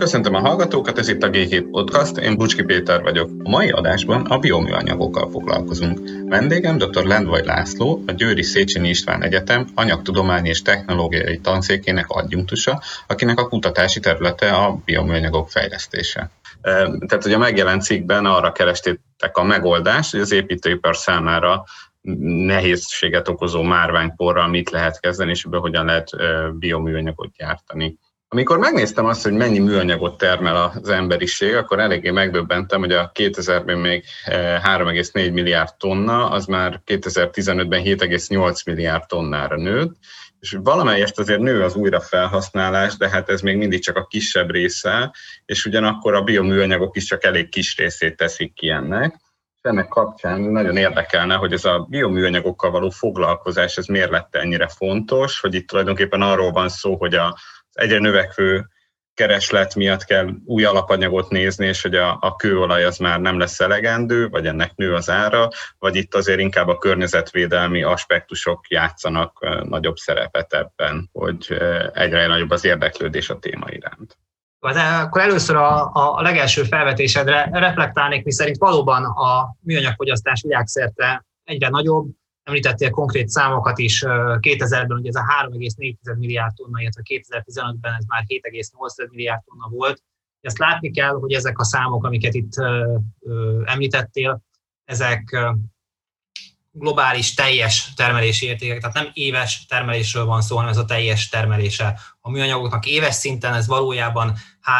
Köszöntöm a hallgatókat, ez itt a G7 Podcast, én Bucski Péter vagyok. A mai adásban a bioműanyagokkal foglalkozunk. Vendégem dr. Lendvaj László, a Győri Széchenyi István Egyetem anyagtudományi és technológiai tanszékének adjunktusa, akinek a kutatási területe a bioműanyagok fejlesztése. Tehát ugye a megjelent cikkben arra kerestétek a megoldást, hogy az építőipar számára nehézséget okozó márványporral mit lehet kezdeni, és ebből hogyan lehet bioműanyagot gyártani. Amikor megnéztem azt, hogy mennyi műanyagot termel az emberiség, akkor eléggé megdöbbentem, hogy a 2000-ben még 3,4 milliárd tonna, az már 2015-ben 7,8 milliárd tonnára nőtt, és valamelyest azért nő az újrafelhasználás, de hát ez még mindig csak a kisebb része, és ugyanakkor a bioműanyagok is csak elég kis részét teszik ki ennek. És ennek kapcsán nagyon érdekelne, hogy ez a bioműanyagokkal való foglalkozás, ez miért lett ennyire fontos, hogy itt tulajdonképpen arról van szó, hogy a egyre növekvő kereslet miatt kell új alapanyagot nézni, és hogy a, a kőolaj az már nem lesz elegendő, vagy ennek nő az ára, vagy itt azért inkább a környezetvédelmi aspektusok játszanak nagyobb szerepet ebben, hogy egyre nagyobb az érdeklődés a téma iránt. De akkor először a, a legelső felvetésedre reflektálnék, mi szerint valóban a műanyagfogyasztás világszerte egyre nagyobb, Említettél konkrét számokat is 2000-ben, ugye ez a 3,4 milliárd tonna, illetve 2015-ben ez már 7,8 milliárd tonna volt. Ezt látni kell, hogy ezek a számok, amiket itt említettél, ezek globális teljes termelési értékek, tehát nem éves termelésről van szó, hanem ez a teljes termelése. A műanyagoknak éves szinten ez valójában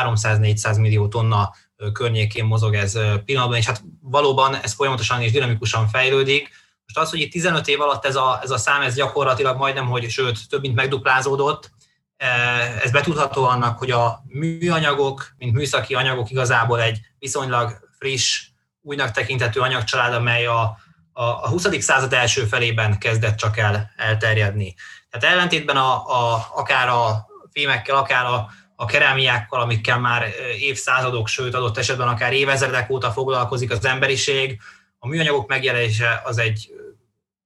300-400 millió tonna környékén mozog ez pillanatban, és hát valóban ez folyamatosan és dinamikusan fejlődik. Most az, hogy itt 15 év alatt ez a, ez a szám, ez gyakorlatilag majdnem, hogy sőt, több mint megduplázódott, e, ez betudható annak, hogy a műanyagok, mint műszaki anyagok igazából egy viszonylag friss, újnak tekintető anyagcsalád, amely a, a, a 20. század első felében kezdett csak el elterjedni. Tehát ellentétben a, a, akár a fémekkel, akár a, a kerámiákkal, amikkel már évszázadok, sőt adott esetben akár évezredek óta foglalkozik az emberiség, a műanyagok megjelenése az egy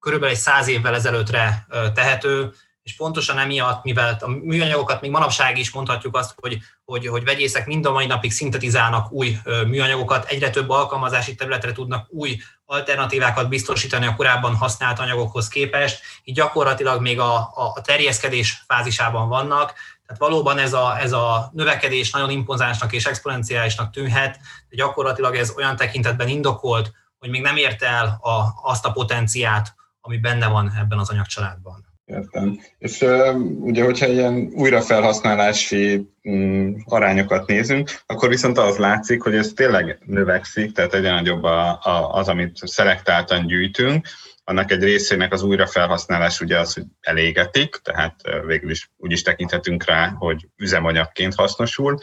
körülbelül egy száz évvel ezelőttre tehető, és pontosan emiatt, mivel a műanyagokat még manapság is mondhatjuk azt, hogy, hogy, hogy vegyészek mind a mai napig szintetizálnak új műanyagokat, egyre több alkalmazási területre tudnak új alternatívákat biztosítani a korábban használt anyagokhoz képest, így gyakorlatilag még a, a terjeszkedés fázisában vannak, tehát valóban ez a, ez a növekedés nagyon impozánsnak és exponenciálisnak tűnhet, de gyakorlatilag ez olyan tekintetben indokolt, hogy még nem ért el a, azt a potenciát, ami benne van ebben az anyagcsaládban. Értem. És uh, ugye, hogyha ilyen újrafelhasználási um, arányokat nézünk, akkor viszont az látszik, hogy ez tényleg növekszik, tehát egyre nagyobb a, a, az, amit szelektáltan gyűjtünk, annak egy részének az újrafelhasználás ugye az, hogy elégetik, tehát végül is úgy is tekinthetünk rá, hogy üzemanyagként hasznosul,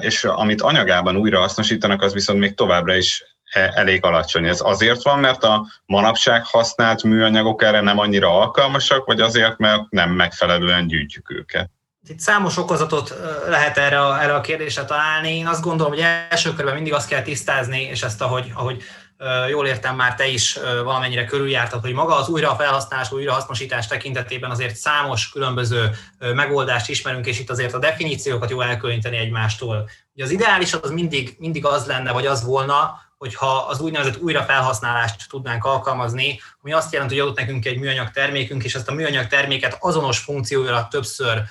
és amit anyagában újra hasznosítanak, az viszont még továbbra is elég alacsony. Ez azért van, mert a manapság használt műanyagok erre nem annyira alkalmasak, vagy azért, mert nem megfelelően gyűjtjük őket? Itt számos okozatot lehet erre a, erre a kérdésre találni. Én azt gondolom, hogy első körben mindig azt kell tisztázni, és ezt ahogy, ahogy jól értem, már te is valamennyire körüljártad, hogy maga az újrafelhasználás, újrahasznosítás tekintetében azért számos különböző megoldást ismerünk, és itt azért a definíciókat jó elkülöníteni egymástól. Ugye az ideális az mindig, mindig az lenne, vagy az volna, hogyha az úgynevezett újrafelhasználást tudnánk alkalmazni, ami azt jelenti, hogy adott nekünk egy műanyag termékünk, és ezt a műanyag terméket azonos funkcióra többször,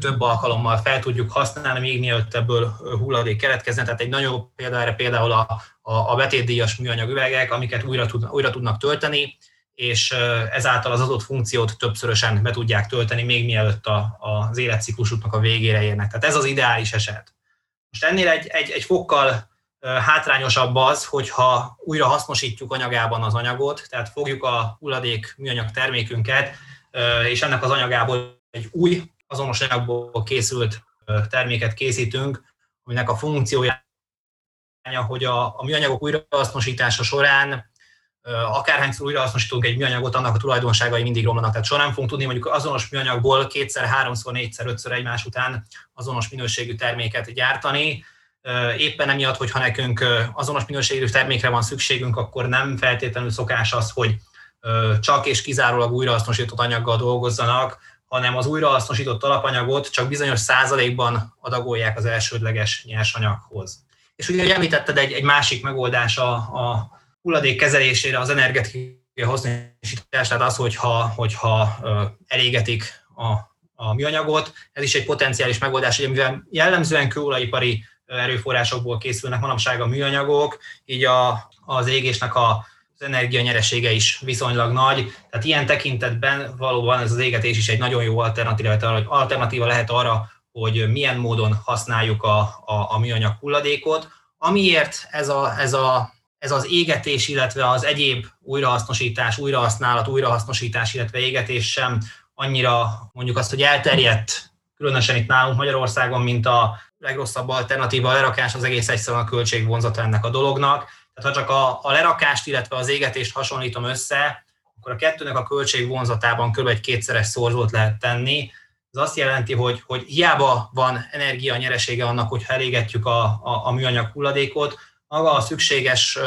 több alkalommal fel tudjuk használni, még mielőtt ebből hulladék keletkezne. Tehát egy nagyobb példa erre például a, a, a betétdíjas műanyag üvegek, amiket újra, tud, újra tudnak tölteni, és ezáltal az adott funkciót többszörösen be tudják tölteni, még mielőtt a, az életciklusuknak a végére érnek. Tehát ez az ideális eset. Most ennél egy, egy, egy fokkal hátrányosabb az, hogyha újra hasznosítjuk anyagában az anyagot, tehát fogjuk a hulladék műanyag termékünket, és ennek az anyagából egy új, azonos anyagból készült terméket készítünk, aminek a funkciója, hogy a, a műanyagok újrahasznosítása során akárhányszor újrahasznosítunk egy műanyagot, annak a tulajdonságai mindig romlanak. Tehát soha nem fogunk tudni mondjuk azonos műanyagból kétszer, háromszor, négyszer, ötször egymás után azonos minőségű terméket gyártani, Éppen emiatt, hogyha nekünk azonos minőségű termékre van szükségünk, akkor nem feltétlenül szokás az, hogy csak és kizárólag újrahasznosított anyaggal dolgozzanak, hanem az újrahasznosított alapanyagot csak bizonyos százalékban adagolják az elsődleges nyersanyaghoz. És ugye említetted egy, egy másik megoldás a, a hulladék kezelésére, az energetikai hasznosítás, tehát az, hogyha, hogyha elégetik a, a műanyagot, ez is egy potenciális megoldás, hogy mivel jellemzően kőolajipari erőforrásokból készülnek manapság a műanyagok, így a, az égésnek a az energia nyeresége is viszonylag nagy, tehát ilyen tekintetben valóban ez az égetés is egy nagyon jó alternatíva, alternatíva lehet arra, hogy milyen módon használjuk a, a, a műanyag hulladékot. Amiért ez, a, ez, a, ez az égetés, illetve az egyéb újrahasznosítás, újrahasználat, újrahasznosítás, illetve égetés sem annyira mondjuk azt, hogy elterjedt, különösen itt nálunk Magyarországon, mint a legrosszabb alternatíva a lerakás, az egész egyszerűen a költségvonzata ennek a dolognak tehát ha csak a, a lerakást, illetve az égetést hasonlítom össze, akkor a kettőnek a költségvonzatában kb. egy kétszeres szorzót lehet tenni. Ez azt jelenti, hogy, hogy hiába van energia nyeresége annak, hogy elégetjük a, a, a műanyag hulladékot, maga a szükséges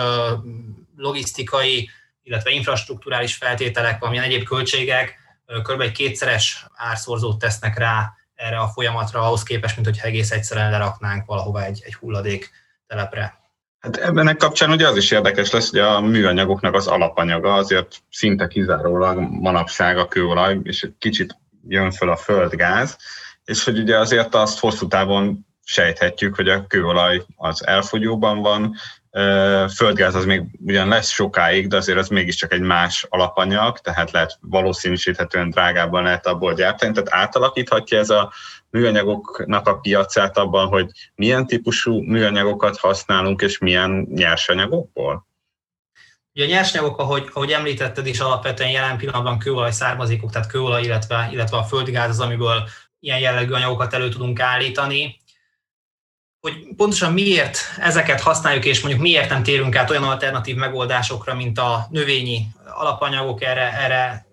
logisztikai, illetve infrastruktúrális feltételek, valamilyen egyéb költségek kb. egy kétszeres árszorzót tesznek rá erre a folyamatra, ahhoz képest, mint hogy egész egyszerűen leraknánk valahova egy, egy hulladék telepre. Hát ebben kapcsán ugye az is érdekes lesz, hogy a műanyagoknak az alapanyaga azért szinte kizárólag manapság a kőolaj, és egy kicsit jön föl a földgáz, és hogy ugye azért azt hosszú távon sejthetjük, hogy a kőolaj az elfogyóban van, földgáz az még ugyan lesz sokáig, de azért az mégiscsak egy más alapanyag, tehát lehet valószínűsíthetően drágábban lehet abból gyártani, tehát átalakíthatja ez a műanyagoknak a piacát abban, hogy milyen típusú műanyagokat használunk, és milyen nyersanyagokból? Ugye a nyersanyagok, ahogy, ahogy említetted is, alapvetően jelen pillanatban kőolaj származékok, tehát kőolaj, illetve, illetve a földgáz az, amiből ilyen jellegű anyagokat elő tudunk állítani. Hogy pontosan miért ezeket használjuk, és mondjuk miért nem térünk át olyan alternatív megoldásokra, mint a növényi alapanyagok, erre, erre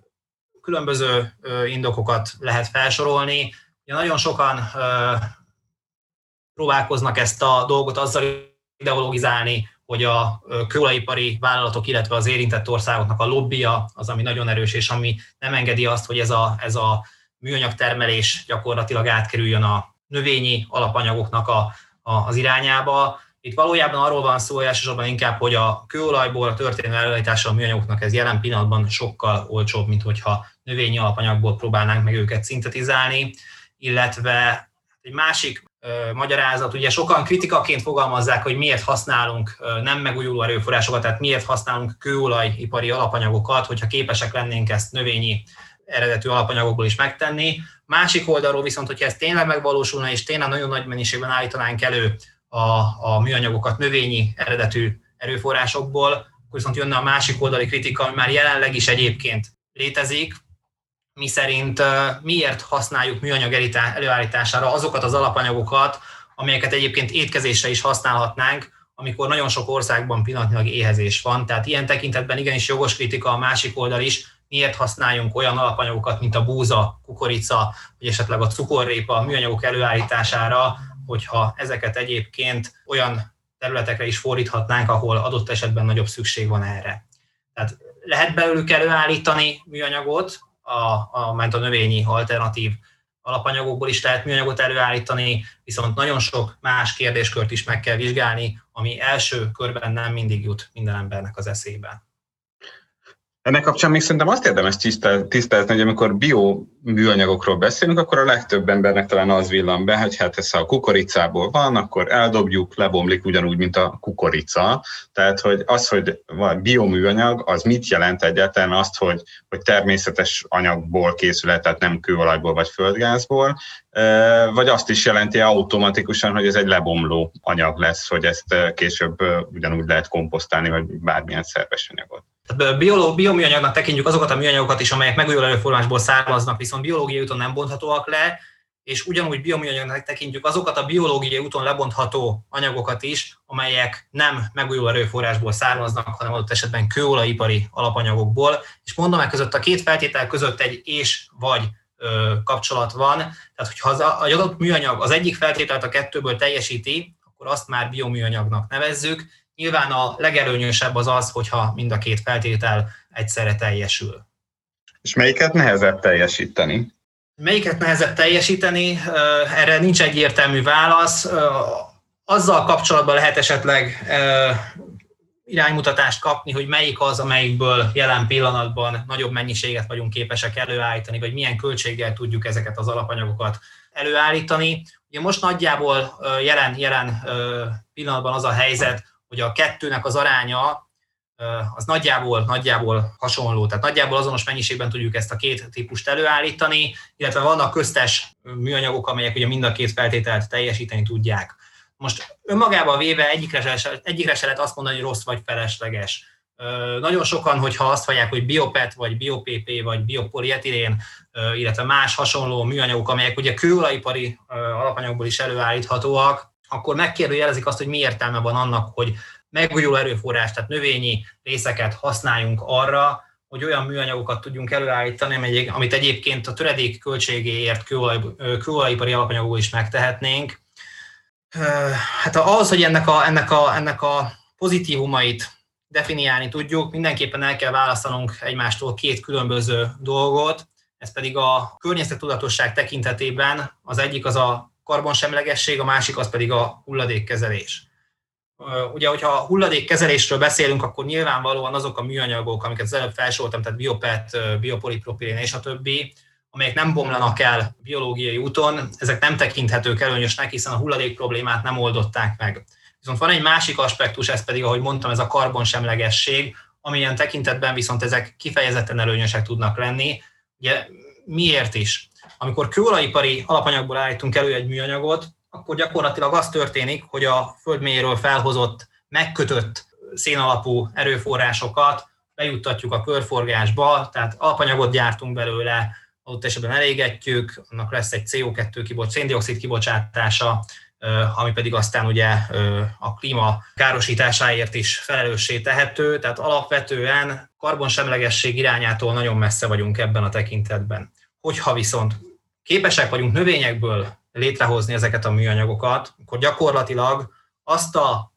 különböző indokokat lehet felsorolni. Ugye nagyon sokan próbálkoznak ezt a dolgot azzal ideologizálni, hogy a kőolajipari vállalatok, illetve az érintett országoknak a lobbia az, ami nagyon erős, és ami nem engedi azt, hogy ez a, ez a műanyag termelés gyakorlatilag átkerüljön a növényi alapanyagoknak a, az irányába. Itt valójában arról van szó elsősorban inkább, hogy a kőolajból történő előállítása a műanyagoknak ez jelen pillanatban sokkal olcsóbb, mint hogyha növényi alapanyagból próbálnánk meg őket szintetizálni illetve egy másik ö, magyarázat, ugye sokan kritikaként fogalmazzák, hogy miért használunk nem megújuló erőforrásokat, tehát miért használunk kőolajipari alapanyagokat, hogyha képesek lennénk ezt növényi eredetű alapanyagokból is megtenni. Másik oldalról viszont, hogyha ez tényleg megvalósulna, és tényleg nagyon nagy mennyiségben állítanánk elő a, a műanyagokat növényi eredetű erőforrásokból, akkor viszont jönne a másik oldali kritika, ami már jelenleg is egyébként létezik, mi szerint miért használjuk műanyag előállítására azokat az alapanyagokat, amelyeket egyébként étkezésre is használhatnánk, amikor nagyon sok országban pillanatnyilag éhezés van. Tehát ilyen tekintetben igenis jogos kritika a másik oldal is, miért használjunk olyan alapanyagokat, mint a búza, kukorica, vagy esetleg a cukorrépa a műanyagok előállítására, hogyha ezeket egyébként olyan területekre is fordíthatnánk, ahol adott esetben nagyobb szükség van erre. Tehát lehet belőlük előállítani műanyagot, a, a, ment a növényi alternatív alapanyagokból is lehet műanyagot előállítani, viszont nagyon sok más kérdéskört is meg kell vizsgálni, ami első körben nem mindig jut minden embernek az eszébe. Ennek kapcsán még szerintem azt érdemes tisztázni, hogy amikor bio műanyagokról beszélünk, akkor a legtöbb embernek talán az villan be, hogy hát ez ha a kukoricából van, akkor eldobjuk, lebomlik ugyanúgy, mint a kukorica. Tehát, hogy az, hogy van bioműanyag, az mit jelent egyáltalán azt, hogy, hogy természetes anyagból készül, tehát nem kőolajból vagy földgázból, vagy azt is jelenti automatikusan, hogy ez egy lebomló anyag lesz, hogy ezt később ugyanúgy lehet komposztálni, vagy bármilyen szerves anyagot. Bioműanyagnak tekintjük azokat a műanyagokat is, amelyek megújuló előforrásból származnak, viszont biológiai úton nem bonthatóak le, és ugyanúgy bioműanyagnak tekintjük azokat a biológiai úton lebontható anyagokat is, amelyek nem megújuló erőforrásból származnak, hanem adott esetben kőolajipari alapanyagokból. És mondom, meg között a két feltétel között egy és vagy ö, kapcsolat van. Tehát, hogyha az adott műanyag az egyik feltételt a kettőből teljesíti, akkor azt már bioműanyagnak nevezzük. Nyilván a legelőnyösebb az az, hogyha mind a két feltétel egyszerre teljesül. És melyiket nehezebb teljesíteni? Melyiket nehezebb teljesíteni? Erre nincs egyértelmű válasz. Azzal kapcsolatban lehet esetleg iránymutatást kapni, hogy melyik az, amelyikből jelen pillanatban nagyobb mennyiséget vagyunk képesek előállítani, vagy milyen költséggel tudjuk ezeket az alapanyagokat előállítani. Ugye most nagyjából jelen, jelen pillanatban az a helyzet, hogy a kettőnek az aránya az nagyjából, nagyjából hasonló, tehát nagyjából azonos mennyiségben tudjuk ezt a két típust előállítani, illetve vannak köztes műanyagok, amelyek ugye mind a két feltételt teljesíteni tudják. Most önmagában véve egyikre se, egyikre se lehet azt mondani, hogy rossz vagy felesleges. Nagyon sokan, hogyha azt hallják, hogy biopet, vagy biopp, vagy biopolietilén, illetve más hasonló műanyagok, amelyek ugye kőolajipari alapanyagból is előállíthatóak, akkor megkérdőjelezik azt, hogy mi értelme van annak, hogy megújuló erőforrás, tehát növényi részeket használjunk arra, hogy olyan műanyagokat tudjunk előállítani, amit egyébként a töredék költségéért kőolaj, kőolajipari alapanyagból is megtehetnénk. Hát ahhoz, hogy ennek a, ennek a, ennek a pozitívumait definiálni tudjuk, mindenképpen el kell választanunk egymástól két különböző dolgot, ez pedig a környezettudatosság tekintetében az egyik az a karbonsemlegesség, a másik az pedig a hulladékkezelés. Ugye, hogyha a hulladékkezelésről beszélünk, akkor nyilvánvalóan azok a műanyagok, amiket az előbb felsoroltam, tehát biopet, biopolipropilén és a többi, amelyek nem bomlanak el biológiai úton, ezek nem tekinthetők előnyösnek, hiszen a hulladék problémát nem oldották meg. Viszont van egy másik aspektus, ez pedig, ahogy mondtam, ez a karbonsemlegesség, amilyen tekintetben viszont ezek kifejezetten előnyösek tudnak lenni. Ugye miért is? Amikor kőolajipari alapanyagból állítunk elő egy műanyagot, akkor gyakorlatilag az történik, hogy a földmélyéről felhozott, megkötött szénalapú erőforrásokat bejuttatjuk a körforgásba, tehát alpanyagot gyártunk belőle, adott esetben elégetjük, annak lesz egy CO2 kibocs, széndiokszid kibocsátása, ami pedig aztán ugye a klíma károsításáért is felelőssé tehető, tehát alapvetően karbonsemlegesség irányától nagyon messze vagyunk ebben a tekintetben. Hogyha viszont képesek vagyunk növényekből létrehozni ezeket a műanyagokat, akkor gyakorlatilag azt a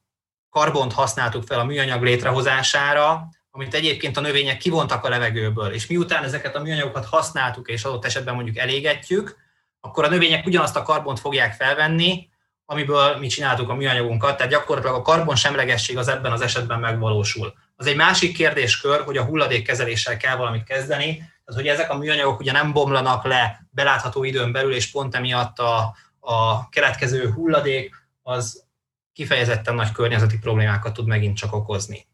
karbont használtuk fel a műanyag létrehozására, amit egyébként a növények kivontak a levegőből, és miután ezeket a műanyagokat használtuk, és adott esetben mondjuk elégetjük, akkor a növények ugyanazt a karbont fogják felvenni, amiből mi csináltuk a műanyagunkat, tehát gyakorlatilag a karbon semlegesség az ebben az esetben megvalósul. Az egy másik kérdéskör, hogy a hulladékkezeléssel kell valamit kezdeni, tehát hogy ezek a műanyagok ugye nem bomlanak le belátható időn belül, és pont emiatt a, a keletkező hulladék az kifejezetten nagy környezeti problémákat tud megint csak okozni.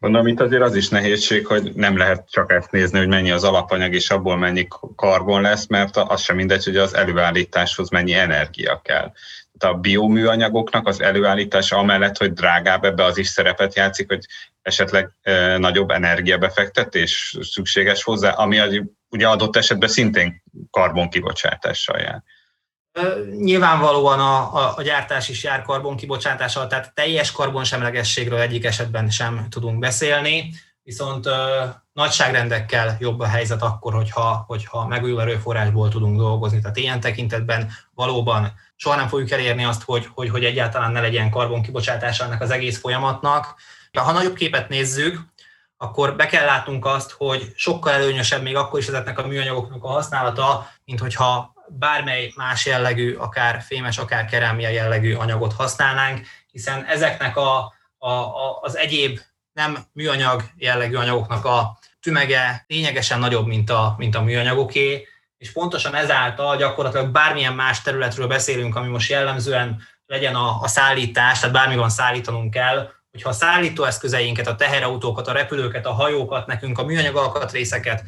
Gondolom, itt azért az is nehézség, hogy nem lehet csak ezt nézni, hogy mennyi az alapanyag, és abból mennyi karbon lesz, mert az sem mindegy, hogy az előállításhoz mennyi energia kell. A bioműanyagoknak az előállítása amellett, hogy drágább, ebbe az is szerepet játszik, hogy esetleg e, nagyobb energiabefektetés szükséges hozzá, ami az, ugye adott esetben szintén karbonkibocsátással jár. Nyilvánvalóan a, a, a gyártás is jár karbonkibocsátással, tehát teljes karbonsemlegességről egyik esetben sem tudunk beszélni, viszont ö, nagyságrendekkel jobb a helyzet akkor, hogyha, hogyha megújuló erőforrásból tudunk dolgozni. Tehát ilyen tekintetben valóban soha nem fogjuk elérni azt, hogy, hogy, hogy egyáltalán ne legyen karbonkibocsátása ennek az egész folyamatnak. Ha nagyobb képet nézzük, akkor be kell látnunk azt, hogy sokkal előnyösebb még akkor is ezeknek a műanyagoknak a használata, mint hogyha bármely más jellegű, akár fémes, akár kerámia jellegű anyagot használnánk, hiszen ezeknek a, a, a, az egyéb nem műanyag jellegű anyagoknak a tümege lényegesen nagyobb, mint a, mint a műanyagoké, és pontosan ezáltal gyakorlatilag bármilyen más területről beszélünk, ami most jellemzően legyen a, a szállítás, tehát bármi van szállítanunk kell, hogyha a szállítóeszközeinket, a teherautókat, a repülőket, a hajókat, nekünk a műanyag alkatrészeket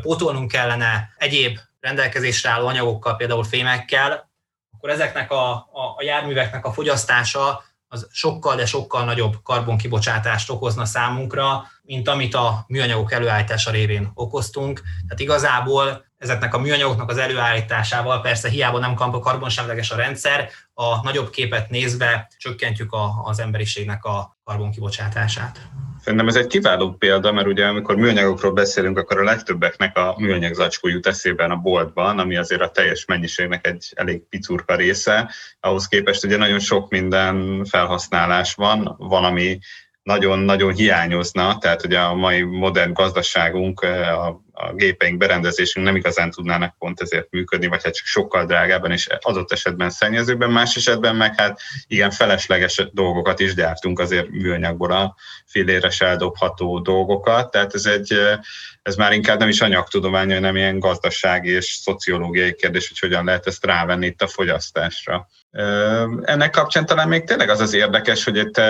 pótolnunk kellene egyéb rendelkezésre álló anyagokkal, például fémekkel, akkor ezeknek a, a, a járműveknek a fogyasztása az sokkal, de sokkal nagyobb karbonkibocsátást okozna számunkra, mint amit a műanyagok előállítása révén okoztunk. Tehát igazából ezeknek a műanyagoknak az előállításával persze hiába nem karbonsemleges a rendszer, a nagyobb képet nézve csökkentjük a, az emberiségnek a karbonkibocsátását. Szerintem ez egy kiváló példa, mert ugye amikor műanyagokról beszélünk, akkor a legtöbbeknek a műanyag zacskó jut eszében a boltban, ami azért a teljes mennyiségnek egy elég picurka része. Ahhoz képest ugye nagyon sok minden felhasználás van, van, ami nagyon-nagyon hiányozna, tehát ugye a mai modern gazdaságunk a a gépeink, berendezésünk nem igazán tudnának pont ezért működni, vagy hát csak sokkal drágában és adott esetben szennyezőben, más esetben meg hát igen felesleges dolgokat is gyártunk azért műanyagból a filéres eldobható dolgokat, tehát ez egy, ez már inkább nem is anyagtudomány, hanem ilyen gazdasági és szociológiai kérdés, hogy hogyan lehet ezt rávenni itt a fogyasztásra. Ennek kapcsán talán még tényleg az az érdekes, hogy itt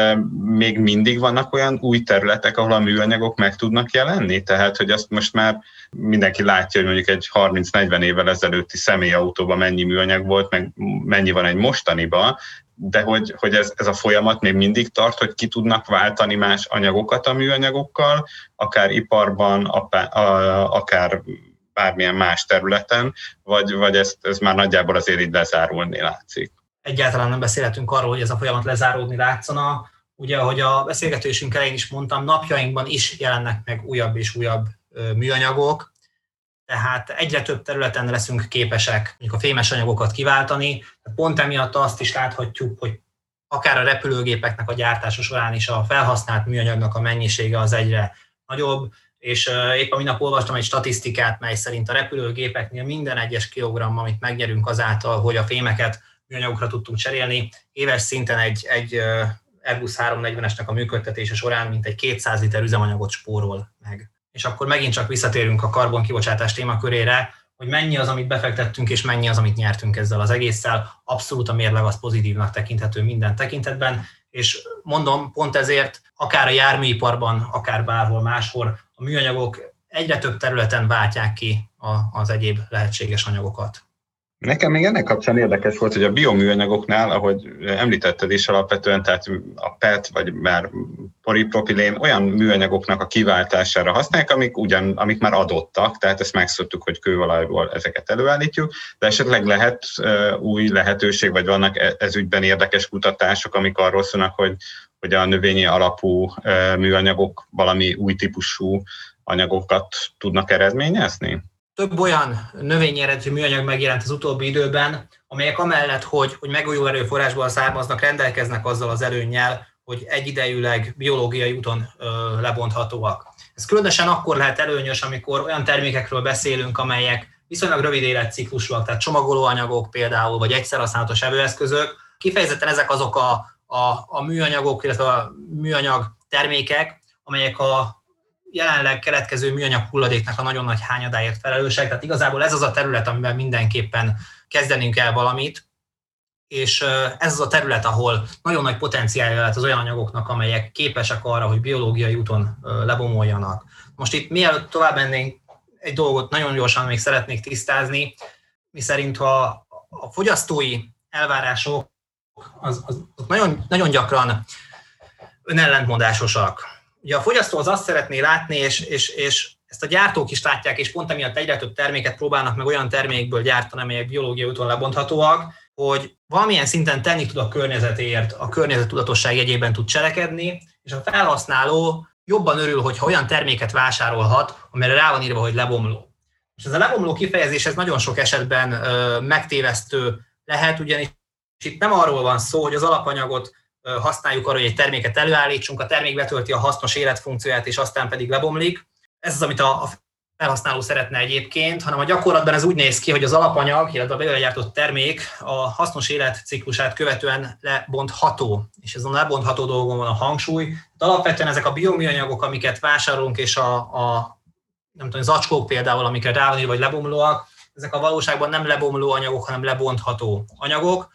még mindig vannak olyan új területek, ahol a műanyagok meg tudnak jelenni, tehát hogy azt most már mindenki látja, hogy mondjuk egy 30-40 évvel ezelőtti személyautóban mennyi műanyag volt, meg mennyi van egy mostaniba, de hogy, hogy ez, ez a folyamat még mindig tart, hogy ki tudnak váltani más anyagokat a műanyagokkal, akár iparban, akár bármilyen más területen, vagy, vagy ez, ez már nagyjából azért így lezárulni látszik. Egyáltalán nem beszélhetünk arról, hogy ez a folyamat lezáródni látszana. Ugye, ahogy a beszélgetésünk elején is mondtam, napjainkban is jelennek meg újabb és újabb műanyagok, tehát egyre több területen leszünk képesek mondjuk a fémes anyagokat kiváltani. Pont emiatt azt is láthatjuk, hogy akár a repülőgépeknek a gyártása során is a felhasznált műanyagnak a mennyisége az egyre nagyobb, és épp a minap olvastam egy statisztikát, mely szerint a repülőgépeknél minden egyes kilogramm, amit megnyerünk azáltal, hogy a fémeket műanyagokra tudtunk cserélni, éves szinten egy, egy Airbus 340-esnek a működtetése során mintegy 200 liter üzemanyagot spórol meg és akkor megint csak visszatérünk a karbonkibocsátás témakörére, hogy mennyi az, amit befektettünk, és mennyi az, amit nyertünk ezzel az egésszel. Abszolút a mérleg az pozitívnak tekinthető minden tekintetben, és mondom, pont ezért akár a járműiparban, akár bárhol máshol a műanyagok egyre több területen váltják ki az egyéb lehetséges anyagokat. Nekem még ennek kapcsán érdekes volt, hogy a bioműanyagoknál, ahogy említetted is alapvetően, tehát a PET vagy már polipropilén olyan műanyagoknak a kiváltására használják, amik, ugyan, amik már adottak, tehát ezt megszoktuk, hogy kőolajból ezeket előállítjuk, de esetleg lehet új lehetőség, vagy vannak e, ez ügyben érdekes kutatások, amik arról szólnak, hogy, hogy a növényi alapú műanyagok valami új típusú anyagokat tudnak eredményezni? Több olyan növényi eredetű műanyag megjelent az utóbbi időben, amelyek amellett, hogy, hogy megújuló erőforrásból származnak, rendelkeznek azzal az előnnyel, hogy egyidejűleg biológiai úton ö, lebonthatóak. Ez különösen akkor lehet előnyös, amikor olyan termékekről beszélünk, amelyek viszonylag rövid életciklusúak, tehát csomagolóanyagok például, vagy egyszerhasználatos evőeszközök. Kifejezetten ezek azok a, a, a műanyagok, illetve a műanyag termékek, amelyek a jelenleg keletkező műanyag hulladéknak a nagyon nagy hányadáért felelősek, tehát igazából ez az a terület, amiben mindenképpen kezdenünk el valamit, és ez az a terület, ahol nagyon nagy potenciálja lehet az olyan anyagoknak, amelyek képesek arra, hogy biológiai úton lebomoljanak. Most itt mielőtt tovább mennénk, egy dolgot nagyon gyorsan még szeretnék tisztázni, mi szerint ha a fogyasztói elvárások az, az, az nagyon, nagyon gyakran önellentmondásosak. Ugye a fogyasztó az azt szeretné látni, és, és, és ezt a gyártók is látják, és pont emiatt egyre több terméket próbálnak meg olyan termékből gyártani, amelyek biológiai úton lebonthatóak, hogy valamilyen szinten tenni tud a környezetéért, a környezet tudatosság jegyében tud cselekedni, és a felhasználó jobban örül, hogyha olyan terméket vásárolhat, amire rá van írva, hogy lebomló. És ez a lebomló kifejezés ez nagyon sok esetben ö, megtévesztő lehet, ugyanis itt nem arról van szó, hogy az alapanyagot használjuk arra, hogy egy terméket előállítsunk, a termék betölti a hasznos életfunkcióját, és aztán pedig lebomlik. Ez az, amit a felhasználó szeretne egyébként, hanem a gyakorlatban ez úgy néz ki, hogy az alapanyag, illetve a belőle gyártott termék a hasznos életciklusát követően lebontható, és ez a lebontható dolgon van a hangsúly. De alapvetően ezek a bioműanyagok, amiket vásárolunk, és a, a nem tudom, zacskók például, amiket rá van vagy lebomlóak, ezek a valóságban nem lebomló anyagok, hanem lebontható anyagok,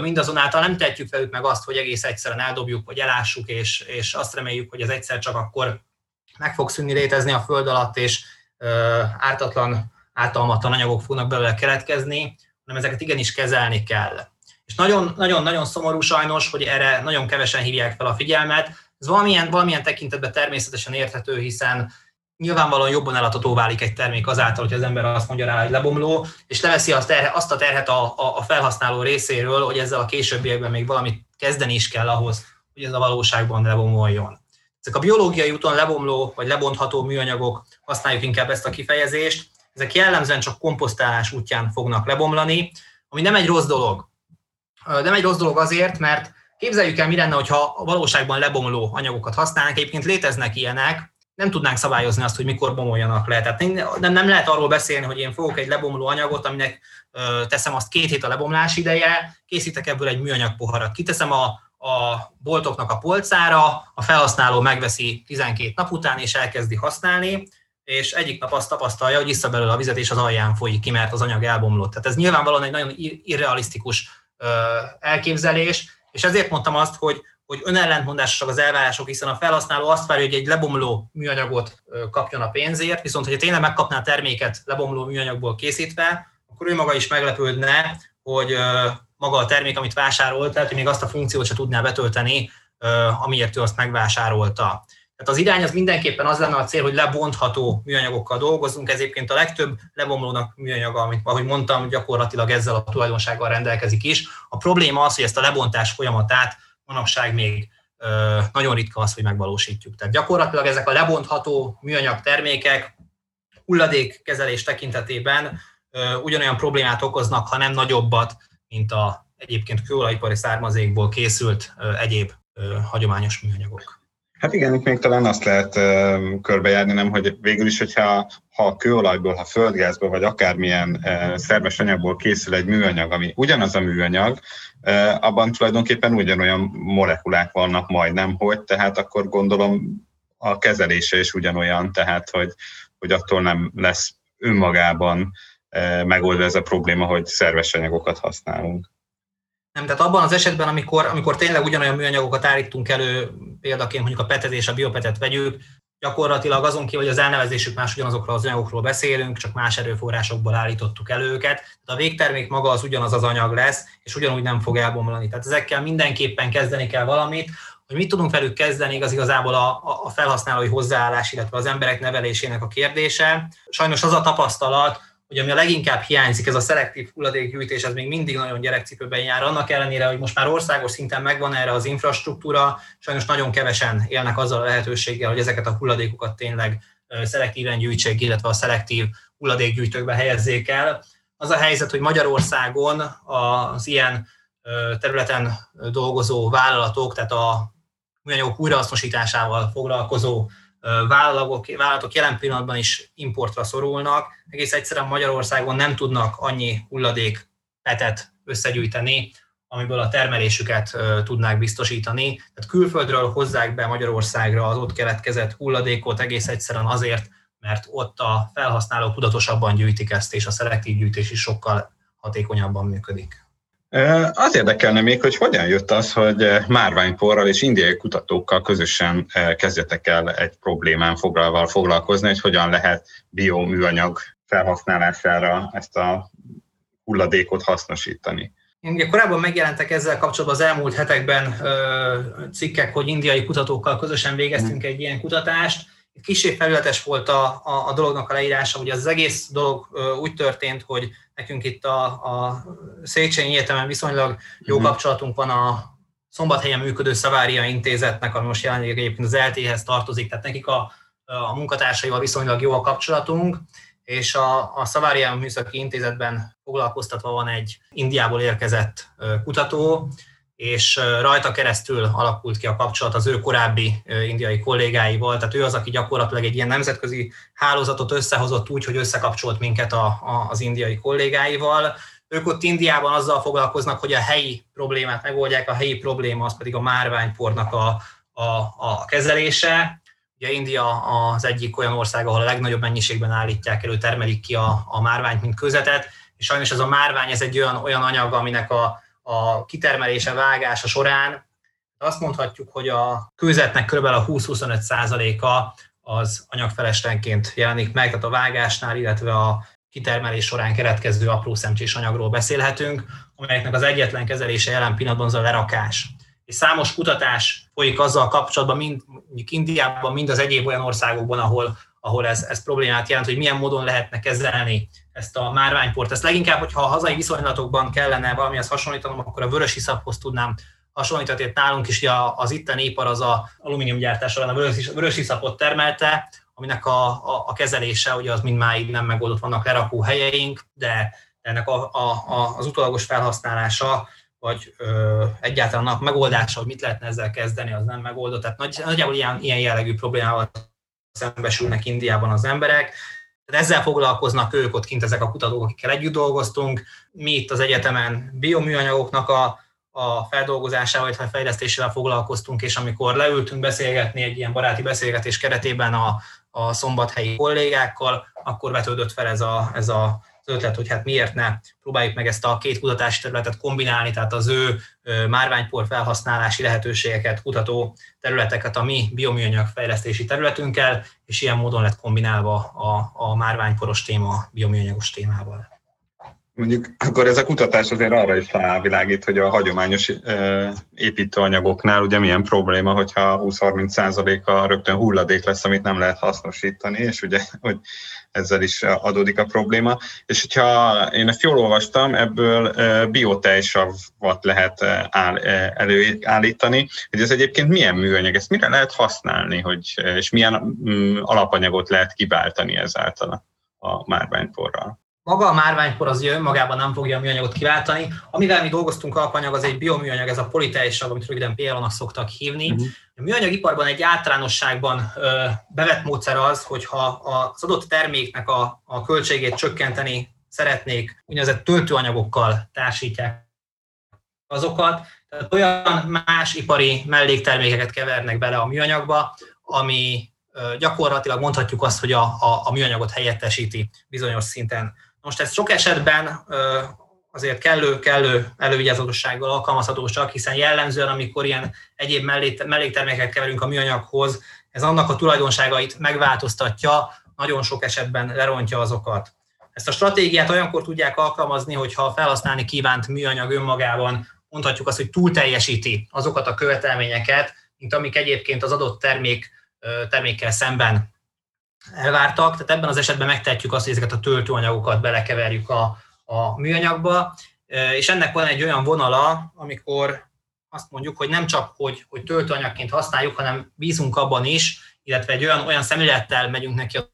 Mindazonáltal nem tehetjük velük meg azt, hogy egész egyszerűen eldobjuk, vagy elássuk, és, és azt reméljük, hogy ez egyszer csak akkor meg fog szűnni létezni a föld alatt, és ártatlan, ártalmatlan anyagok fognak belőle keletkezni, hanem ezeket igenis kezelni kell. És nagyon-nagyon szomorú sajnos, hogy erre nagyon kevesen hívják fel a figyelmet. Ez valamilyen, valamilyen tekintetben természetesen érthető, hiszen nyilvánvalóan jobban eladható válik egy termék azáltal, hogy az ember azt mondja rá, hogy lebomló, és leveszi azt, terhe, azt a terhet a, a, a felhasználó részéről, hogy ezzel a későbbiekben még valamit kezdeni is kell ahhoz, hogy ez a valóságban lebomoljon. Ezek a biológiai úton lebomló vagy lebontható műanyagok, használjuk inkább ezt a kifejezést, ezek jellemzően csak komposztálás útján fognak lebomlani, ami nem egy rossz dolog. Nem egy rossz dolog azért, mert képzeljük el, mi lenne, hogyha valóságban lebomló anyagokat használnánk, egyébként léteznek ilyenek, nem tudnánk szabályozni azt, hogy mikor bomoljanak le. Tehát nem, nem lehet arról beszélni, hogy én fogok egy lebomló anyagot, aminek ö, teszem azt két hét a lebomlás ideje, készítek ebből egy műanyag poharat, kiteszem a, a boltoknak a polcára, a felhasználó megveszi 12 nap után, és elkezdi használni, és egyik nap azt tapasztalja, hogy vissza belőle a vizet, és az alján folyik ki, mert az anyag elbomlott. Tehát ez nyilvánvalóan egy nagyon irrealisztikus elképzelés, és ezért mondtam azt, hogy, hogy önellentmondásosak az elvárások, hiszen a felhasználó azt várja, hogy egy lebomló műanyagot kapjon a pénzért, viszont hogyha tényleg megkapná a terméket lebomló műanyagból készítve, akkor ő maga is meglepődne, hogy maga a termék, amit vásárolt, tehát hogy még azt a funkciót se tudná betölteni, amiért ő azt megvásárolta. Tehát az irány az mindenképpen az lenne a cél, hogy lebontható műanyagokkal dolgozunk, ez egyébként a legtöbb lebomlónak műanyaga, amit ahogy mondtam, gyakorlatilag ezzel a tulajdonsággal rendelkezik is. A probléma az, hogy ezt a lebontás folyamatát manapság még nagyon ritka az, hogy megvalósítjuk. Tehát gyakorlatilag ezek a lebontható műanyag termékek hulladékkezelés tekintetében ugyanolyan problémát okoznak, ha nem nagyobbat, mint a egyébként kőolajipari származékból készült egyéb hagyományos műanyagok. Hát igen, itt még talán azt lehet körbejárni, nem, hogy végül is, hogyha ha kőolajból, ha földgázból, vagy akármilyen uh, szerves anyagból készül egy műanyag, ami ugyanaz a műanyag, uh, abban tulajdonképpen ugyanolyan molekulák vannak majdnem, hogy tehát akkor gondolom a kezelése is ugyanolyan, tehát hogy, hogy attól nem lesz önmagában uh, megoldva ez a probléma, hogy szerves anyagokat használunk. Nem, tehát abban az esetben, amikor, amikor tényleg ugyanolyan műanyagokat állítunk elő, példaként mondjuk a petet és a biopetet vegyük, gyakorlatilag azon ki, hogy az elnevezésük más ugyanazokról az anyagokról beszélünk, csak más erőforrásokból állítottuk elő őket. Tehát a végtermék maga az ugyanaz az anyag lesz, és ugyanúgy nem fog elbomlani. Tehát ezekkel mindenképpen kezdeni kell valamit, hogy mit tudunk velük kezdeni, az igazából a, a felhasználói hozzáállás, illetve az emberek nevelésének a kérdése. Sajnos az a tapasztalat, hogy ami a leginkább hiányzik, ez a szelektív hulladékgyűjtés, ez még mindig nagyon gyerekcipőben jár, annak ellenére, hogy most már országos szinten megvan erre az infrastruktúra, sajnos nagyon kevesen élnek azzal a lehetőséggel, hogy ezeket a hulladékokat tényleg szelektíven gyűjtsék, illetve a szelektív hulladékgyűjtőkbe helyezzék el. Az a helyzet, hogy Magyarországon az ilyen területen dolgozó vállalatok, tehát a műanyagok újrahasznosításával foglalkozó vállalatok, vállalatok jelen pillanatban is importra szorulnak. Egész egyszerűen Magyarországon nem tudnak annyi hulladék petet összegyűjteni, amiből a termelésüket tudnák biztosítani. Tehát külföldről hozzák be Magyarországra az ott keletkezett hulladékot egész egyszerűen azért, mert ott a felhasználók tudatosabban gyűjtik ezt, és a szelektív gyűjtés is sokkal hatékonyabban működik. Az érdekelne még, hogy hogyan jött az, hogy márványporral és indiai kutatókkal közösen kezdjetek el egy problémán foglalval foglalkozni, hogy hogyan lehet bioműanyag felhasználására ezt a hulladékot hasznosítani. Ugye korábban megjelentek ezzel kapcsolatban az elmúlt hetekben cikkek, hogy indiai kutatókkal közösen végeztünk egy ilyen kutatást. Kicsit felületes volt a, a, a dolognak a leírása, ugye az egész dolog úgy történt, hogy Nekünk itt a, a Széchenyi Egyetemen viszonylag jó uh-huh. kapcsolatunk van a szombathelyen működő Szavária intézetnek, ami most jelenleg egyébként az LT-hez tartozik, tehát nekik a, a munkatársaival viszonylag jó a kapcsolatunk, és a, a Szavária Műszaki Intézetben foglalkoztatva van egy Indiából érkezett kutató, és rajta keresztül alakult ki a kapcsolat az ő korábbi indiai kollégáival, tehát ő az, aki gyakorlatilag egy ilyen nemzetközi hálózatot összehozott úgy, hogy összekapcsolt minket a, a, az indiai kollégáival. Ők ott Indiában azzal foglalkoznak, hogy a helyi problémát megoldják, a helyi probléma az pedig a márványpornak a, a, a kezelése. Ugye India az egyik olyan ország, ahol a legnagyobb mennyiségben állítják elő, termelik ki a, a márványt, mint közetet, és sajnos ez a márvány, ez egy olyan, olyan anyag, aminek a, a kitermelése, vágása során azt mondhatjuk, hogy a kőzetnek kb. a 20-25 százaléka az anyagfeleslenként jelenik meg, tehát a vágásnál, illetve a kitermelés során keretkező apró szemcsés anyagról beszélhetünk, amelyeknek az egyetlen kezelése jelen pillanatban az a lerakás. És számos kutatás folyik azzal kapcsolatban, mind Indiában, mind az egyéb olyan országokban, ahol, ahol ez, ez problémát jelent, hogy milyen módon lehetne kezelni ezt a márványport. Ezt leginkább, hogyha a hazai viszonylatokban kellene valamihez hasonlítanom, akkor a vörös iszaphoz tudnám hasonlítani. Nálunk is az itteni ipar az a alumíniumgyártás során a vörös, iszapot termelte, aminek a, a, a kezelése ugye az mindmáig nem megoldott, vannak lerakó helyeink, de ennek a, a, a, az utolagos felhasználása vagy ö, egyáltalán a megoldása, hogy mit lehetne ezzel kezdeni, az nem megoldott. Tehát nagy, nagyjából ilyen, ilyen jellegű problémával szembesülnek Indiában az emberek. Ezzel foglalkoznak ők ott kint ezek a kutatók, akikkel együtt dolgoztunk. Mi itt az egyetemen bioműanyagoknak a, a feldolgozásával, vagy fejlesztésével foglalkoztunk, és amikor leültünk beszélgetni egy ilyen baráti beszélgetés keretében a, a szombathelyi kollégákkal, akkor vetődött fel ez a, ez a ötlet, hogy hát miért ne próbáljuk meg ezt a két kutatási területet kombinálni, tehát az ő márványpor felhasználási lehetőségeket, kutató területeket a mi bioműanyag fejlesztési területünkkel, és ilyen módon lett kombinálva a, a márványporos téma bioműanyagos témával. Mondjuk akkor ez a kutatás azért arra is rávilágít, hogy a hagyományos építőanyagoknál ugye milyen probléma, hogyha 20-30%-a rögtön hulladék lesz, amit nem lehet hasznosítani, és ugye, hogy ezzel is adódik a probléma. És hogyha én ezt jól olvastam, ebből biotejsavat lehet előállítani, hogy ez egyébként milyen műanyag, ezt mire lehet használni, hogy, és milyen mm, alapanyagot lehet kiváltani ezáltal a márványporral. Maga a márványpor az önmagában nem fogja a műanyagot kiváltani. Amivel mi dolgoztunk alapanyag, az egy bioműanyag, ez a politejsav, amit röviden PLO-nak szoktak hívni. Uh-huh. A műanyagiparban egy általánosságban ö, bevett módszer az, hogyha az adott terméknek a, a költségét csökkenteni szeretnék, úgynevezett töltőanyagokkal társítják azokat, tehát olyan más ipari melléktermékeket kevernek bele a műanyagba, ami gyakorlatilag mondhatjuk azt, hogy a, a, a műanyagot helyettesíti bizonyos szinten. Most ez sok esetben azért kellő, kellő elővigyázatossággal alkalmazható csak, hiszen jellemzően, amikor ilyen egyéb melléktermékeket keverünk a műanyaghoz, ez annak a tulajdonságait megváltoztatja, nagyon sok esetben lerontja azokat. Ezt a stratégiát olyankor tudják alkalmazni, hogyha a felhasználni kívánt műanyag önmagában mondhatjuk azt, hogy túl teljesíti azokat a követelményeket, mint amik egyébként az adott termék, termékkel szemben elvártak, tehát ebben az esetben megtehetjük azt, hogy ezeket a töltőanyagokat belekeverjük a, a műanyagba, és ennek van egy olyan vonala, amikor azt mondjuk, hogy nem csak, hogy, hogy töltőanyagként használjuk, hanem bízunk abban is, illetve egy olyan, olyan szemlélettel megyünk neki a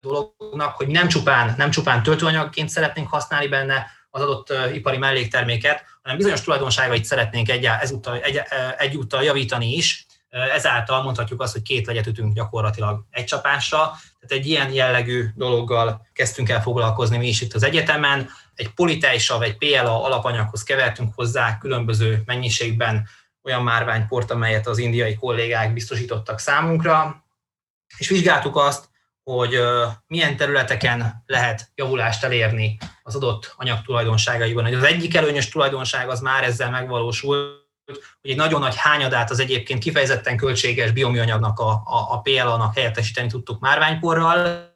dolognak, hogy nem csupán, nem csupán töltőanyagként szeretnénk használni benne az adott ipari mellékterméket, hanem bizonyos tulajdonságait szeretnénk egy, ezúttal, egy, egyúttal javítani is, Ezáltal mondhatjuk azt, hogy két legyet ütünk gyakorlatilag egy csapásra. Tehát egy ilyen jellegű dologgal kezdtünk el foglalkozni mi is itt az egyetemen. Egy politejsav, egy PLA alapanyaghoz kevertünk hozzá különböző mennyiségben olyan márványport, amelyet az indiai kollégák biztosítottak számunkra, és vizsgáltuk azt, hogy milyen területeken lehet javulást elérni az adott anyag tulajdonságaiban. Az egyik előnyös tulajdonság az már ezzel megvalósul, hogy egy nagyon nagy hányadát az egyébként kifejezetten költséges bioműanyagnak, a, a, a PLA-nak helyettesíteni tudtuk márványporral.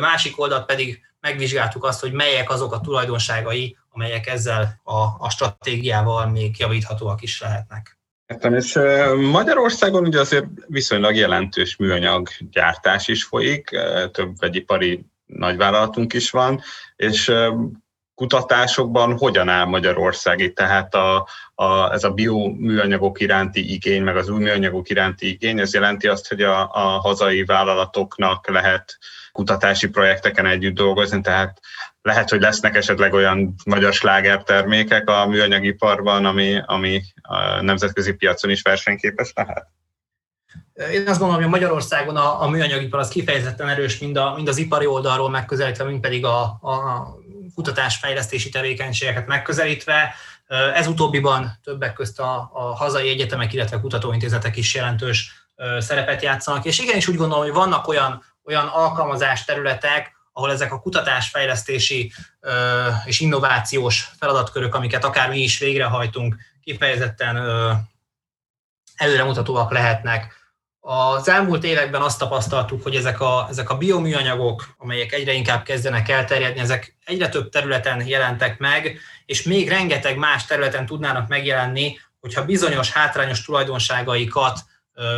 Másik oldalt pedig megvizsgáltuk azt, hogy melyek azok a tulajdonságai, amelyek ezzel a, a stratégiával még javíthatóak is lehetnek. Értem, és Magyarországon ugye azért viszonylag jelentős műanyag gyártás is folyik, több vegyipari nagyvállalatunk is van, és kutatásokban hogyan áll Magyarország itt, tehát a, a, ez a bioműanyagok iránti igény, meg az új műanyagok iránti igény, ez jelenti azt, hogy a, a hazai vállalatoknak lehet kutatási projekteken együtt dolgozni, tehát lehet, hogy lesznek esetleg olyan magyar slágertermékek a műanyagiparban, ami, ami a nemzetközi piacon is versenyképes lehet? Én azt gondolom, hogy Magyarországon a, a műanyagipar az kifejezetten erős, mind, a, mind az ipari oldalról megközelítve, mind pedig a, a kutatásfejlesztési tevékenységeket megközelítve. Ez utóbbiban többek közt a, a hazai egyetemek, illetve kutatóintézetek is jelentős szerepet játszanak, és igenis úgy gondolom, hogy vannak olyan, olyan alkalmazás területek, ahol ezek a kutatásfejlesztési és innovációs feladatkörök, amiket akár mi is végrehajtunk, kifejezetten előremutatóak lehetnek az elmúlt években azt tapasztaltuk, hogy ezek a, ezek a bioműanyagok, amelyek egyre inkább kezdenek elterjedni, ezek egyre több területen jelentek meg, és még rengeteg más területen tudnának megjelenni, hogyha bizonyos hátrányos tulajdonságaikat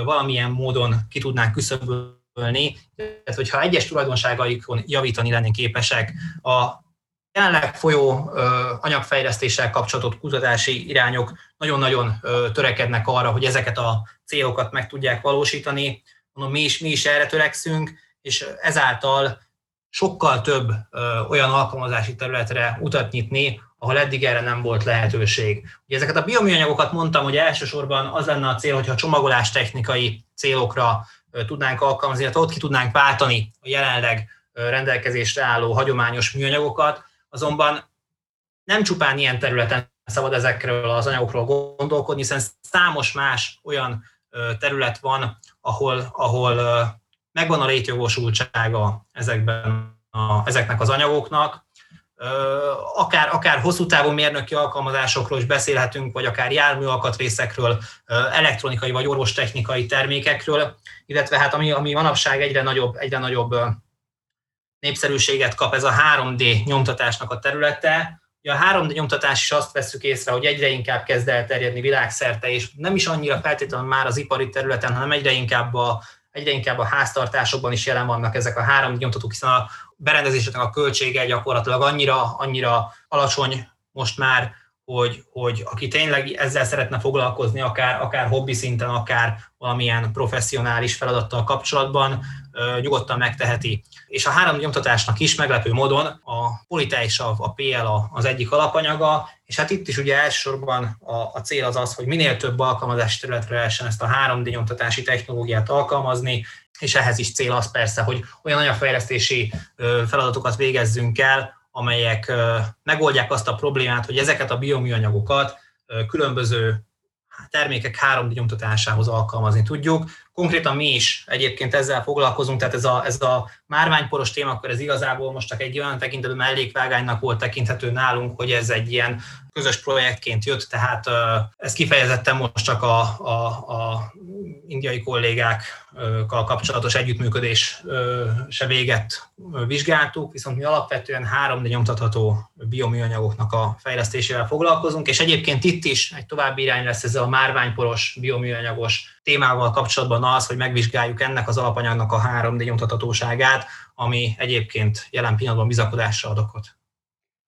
valamilyen módon ki tudnánk küszöbölni, tehát hogyha egyes tulajdonságaikon javítani lennénk képesek, a jelenleg folyó anyagfejlesztéssel kapcsolatos kutatási irányok nagyon-nagyon törekednek arra, hogy ezeket a célokat meg tudják valósítani. Mondom, mi is, mi is erre törekszünk, és ezáltal sokkal több olyan alkalmazási területre utat nyitni, ahol eddig erre nem volt lehetőség. Ugye ezeket a bioműanyagokat mondtam, hogy elsősorban az lenne a cél, hogyha csomagolás technikai célokra tudnánk alkalmazni, illetve ott ki tudnánk váltani a jelenleg rendelkezésre álló hagyományos műanyagokat, azonban nem csupán ilyen területen szabad ezekről az anyagokról gondolkodni, hiszen számos más olyan terület van, ahol, ahol megvan a létjogosultsága ezekben a, ezeknek az anyagoknak. Akár, akár hosszú távú mérnöki alkalmazásokról is beszélhetünk, vagy akár jármű alkatrészekről, elektronikai vagy orvostechnikai termékekről, illetve hát ami, ami manapság egyre nagyobb, egyre nagyobb népszerűséget kap ez a 3D nyomtatásnak a területe. A 3D nyomtatás is azt veszük észre, hogy egyre inkább kezd elterjedni világszerte, és nem is annyira feltétlenül már az ipari területen, hanem egyre inkább a, egyre inkább a háztartásokban is jelen vannak ezek a 3D nyomtatók, hiszen a berendezéseknek a költsége gyakorlatilag annyira, annyira alacsony most már, hogy, hogy aki tényleg ezzel szeretne foglalkozni, akár, akár hobbi szinten, akár valamilyen professzionális feladattal kapcsolatban, nyugodtan megteheti. És a három nyomtatásnak is meglepő módon a Polite és a, a PL az egyik alapanyaga, és hát itt is ugye elsősorban a, a cél az az, hogy minél több alkalmazási területre lehessen ezt a 3D nyomtatási technológiát alkalmazni, és ehhez is cél az persze, hogy olyan anyagfejlesztési feladatokat végezzünk el, amelyek megoldják azt a problémát, hogy ezeket a bioműanyagokat különböző termékek 3D nyomtatásához alkalmazni tudjuk. Konkrétan mi is egyébként ezzel foglalkozunk, tehát ez a, ez a márványporos témakör, ez igazából most csak egy olyan tekintetben mellékvágánynak volt tekinthető nálunk, hogy ez egy ilyen közös projektként jött, tehát ez kifejezetten most csak a, a, a indiai kollégákkal kapcsolatos együttműködés se véget vizsgáltuk, viszont mi alapvetően 3D nyomtatható bioműanyagoknak a fejlesztésével foglalkozunk, és egyébként itt is egy további irány lesz ezzel a márványporos bioműanyagos témával kapcsolatban az, hogy megvizsgáljuk ennek az alapanyagnak a 3D nyomtathatóságát, ami egyébként jelen pillanatban bizakodásra ad okot.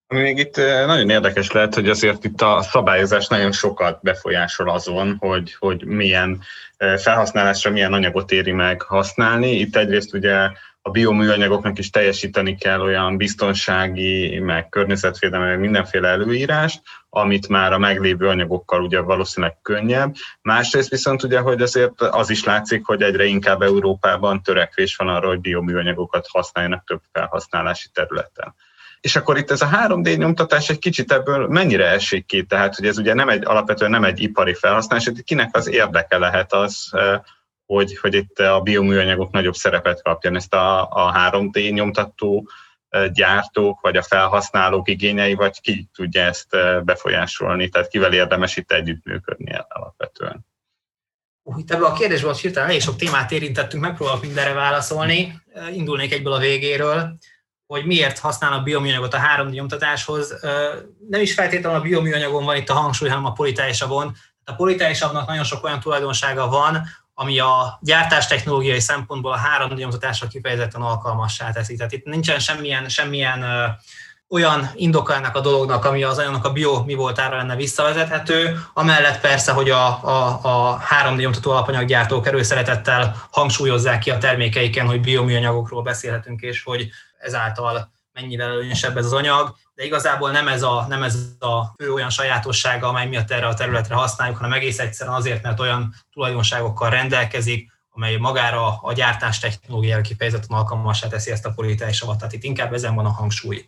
Még itt nagyon érdekes lehet, hogy azért itt a szabályozás nagyon sokat befolyásol azon, hogy, hogy milyen felhasználásra milyen anyagot éri meg használni. Itt egyrészt ugye a bioműanyagoknak is teljesíteni kell olyan biztonsági, meg környezetvédelmi, meg mindenféle előírást, amit már a meglévő anyagokkal ugye valószínűleg könnyebb. Másrészt viszont ugye, hogy azért az is látszik, hogy egyre inkább Európában törekvés van arra, hogy bioműanyagokat használjanak több felhasználási területen. És akkor itt ez a 3D nyomtatás egy kicsit ebből mennyire esik ki? Tehát, hogy ez ugye nem egy, alapvetően nem egy ipari felhasználás, kinek az érdeke lehet az, hogy, hogy itt a bioműanyagok nagyobb szerepet kapjon. Ezt a, a 3D nyomtató gyártók, vagy a felhasználók igényei, vagy ki tudja ezt befolyásolni, tehát kivel érdemes itt együttműködni alapvetően. Itt ebből a kérdésből hirtelen elég sok témát érintettünk, megpróbálok mindenre válaszolni. Indulnék egyből a végéről hogy miért használnak bioműanyagot a 3D nyomtatáshoz. Nem is feltétlenül a bioműanyagon van itt a hangsúly, hanem a politájsavon. A politájsavnak nagyon sok olyan tulajdonsága van, ami a gyártás technológiai szempontból a 3D nyomtatásra kifejezetten alkalmassá teszi. Tehát itt nincsen semmilyen, semmilyen olyan indoka ennek a dolognak, ami az annak a bio mi voltára lenne visszavezethető, amellett persze, hogy a, a, a 3D nyomtató alapanyaggyártók erőszeretettel hangsúlyozzák ki a termékeiken, hogy bioműanyagokról beszélhetünk, és hogy ezáltal mennyivel előnyösebb ez az anyag, de igazából nem ez a, nem ez a fő olyan sajátossága, amely miatt erre a területre használjuk, hanem egész egyszerűen azért, mert olyan tulajdonságokkal rendelkezik, amely magára a gyártás technológiára kifejezetten alkalmassá teszi ezt a politikai avat. Tehát itt inkább ezen van a hangsúly.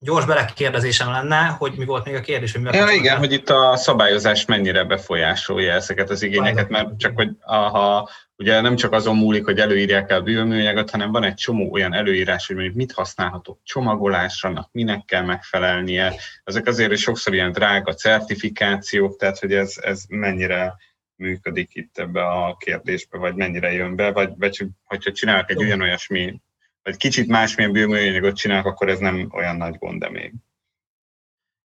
Gyors belekérdezésem lenne, hogy mi volt még a kérdés, hogy mi ja, igen, hogy itt a szabályozás mennyire befolyásolja ezeket az igényeket, mert csak hogy ha ugye nem csak azon múlik, hogy előírják el bioműanyagot, hanem van egy csomó olyan előírás, hogy mondjuk mit használhatok csomagolásra, minek kell megfelelnie. Ezek azért is sokszor ilyen drága certifikációk, tehát hogy ez, ez mennyire működik itt ebbe a kérdésbe, vagy mennyire jön be, vagy, vagy hogyha csinálok egy olyan vagy kicsit másmilyen bioműanyagot csinálok, akkor ez nem olyan nagy gond, de még.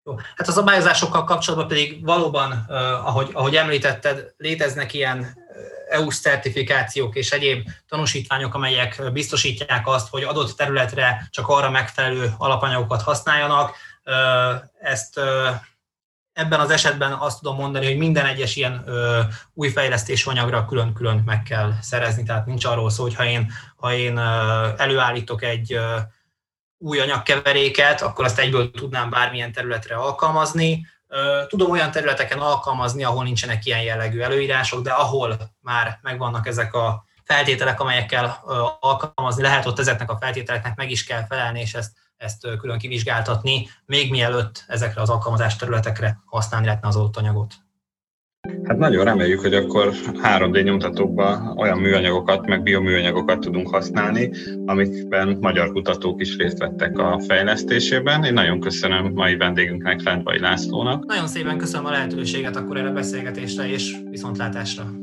Jó. Hát a szabályozásokkal kapcsolatban pedig valóban, ahogy, ahogy említetted, léteznek ilyen EU-s certifikációk és egyéb tanúsítványok, amelyek biztosítják azt, hogy adott területre csak arra megfelelő alapanyagokat használjanak. Ezt ebben az esetben azt tudom mondani, hogy minden egyes ilyen új fejlesztés anyagra külön-külön meg kell szerezni, tehát nincs arról szó, hogy ha én, ha én előállítok egy új anyagkeveréket, akkor azt egyből tudnám bármilyen területre alkalmazni. Tudom olyan területeken alkalmazni, ahol nincsenek ilyen jellegű előírások, de ahol már megvannak ezek a feltételek, amelyekkel alkalmazni lehet, ott ezeknek a feltételeknek meg is kell felelni, és ezt, ezt külön kivizsgáltatni, még mielőtt ezekre az alkalmazás területekre használni lehetne az adott anyagot. Hát nagyon reméljük, hogy akkor 3D nyomtatókban olyan műanyagokat, meg bioműanyagokat tudunk használni, amikben magyar kutatók is részt vettek a fejlesztésében. Én nagyon köszönöm mai vendégünknek, Lendvai Lászlónak. Nagyon szépen köszönöm a lehetőséget akkor erre a beszélgetésre, és viszontlátásra.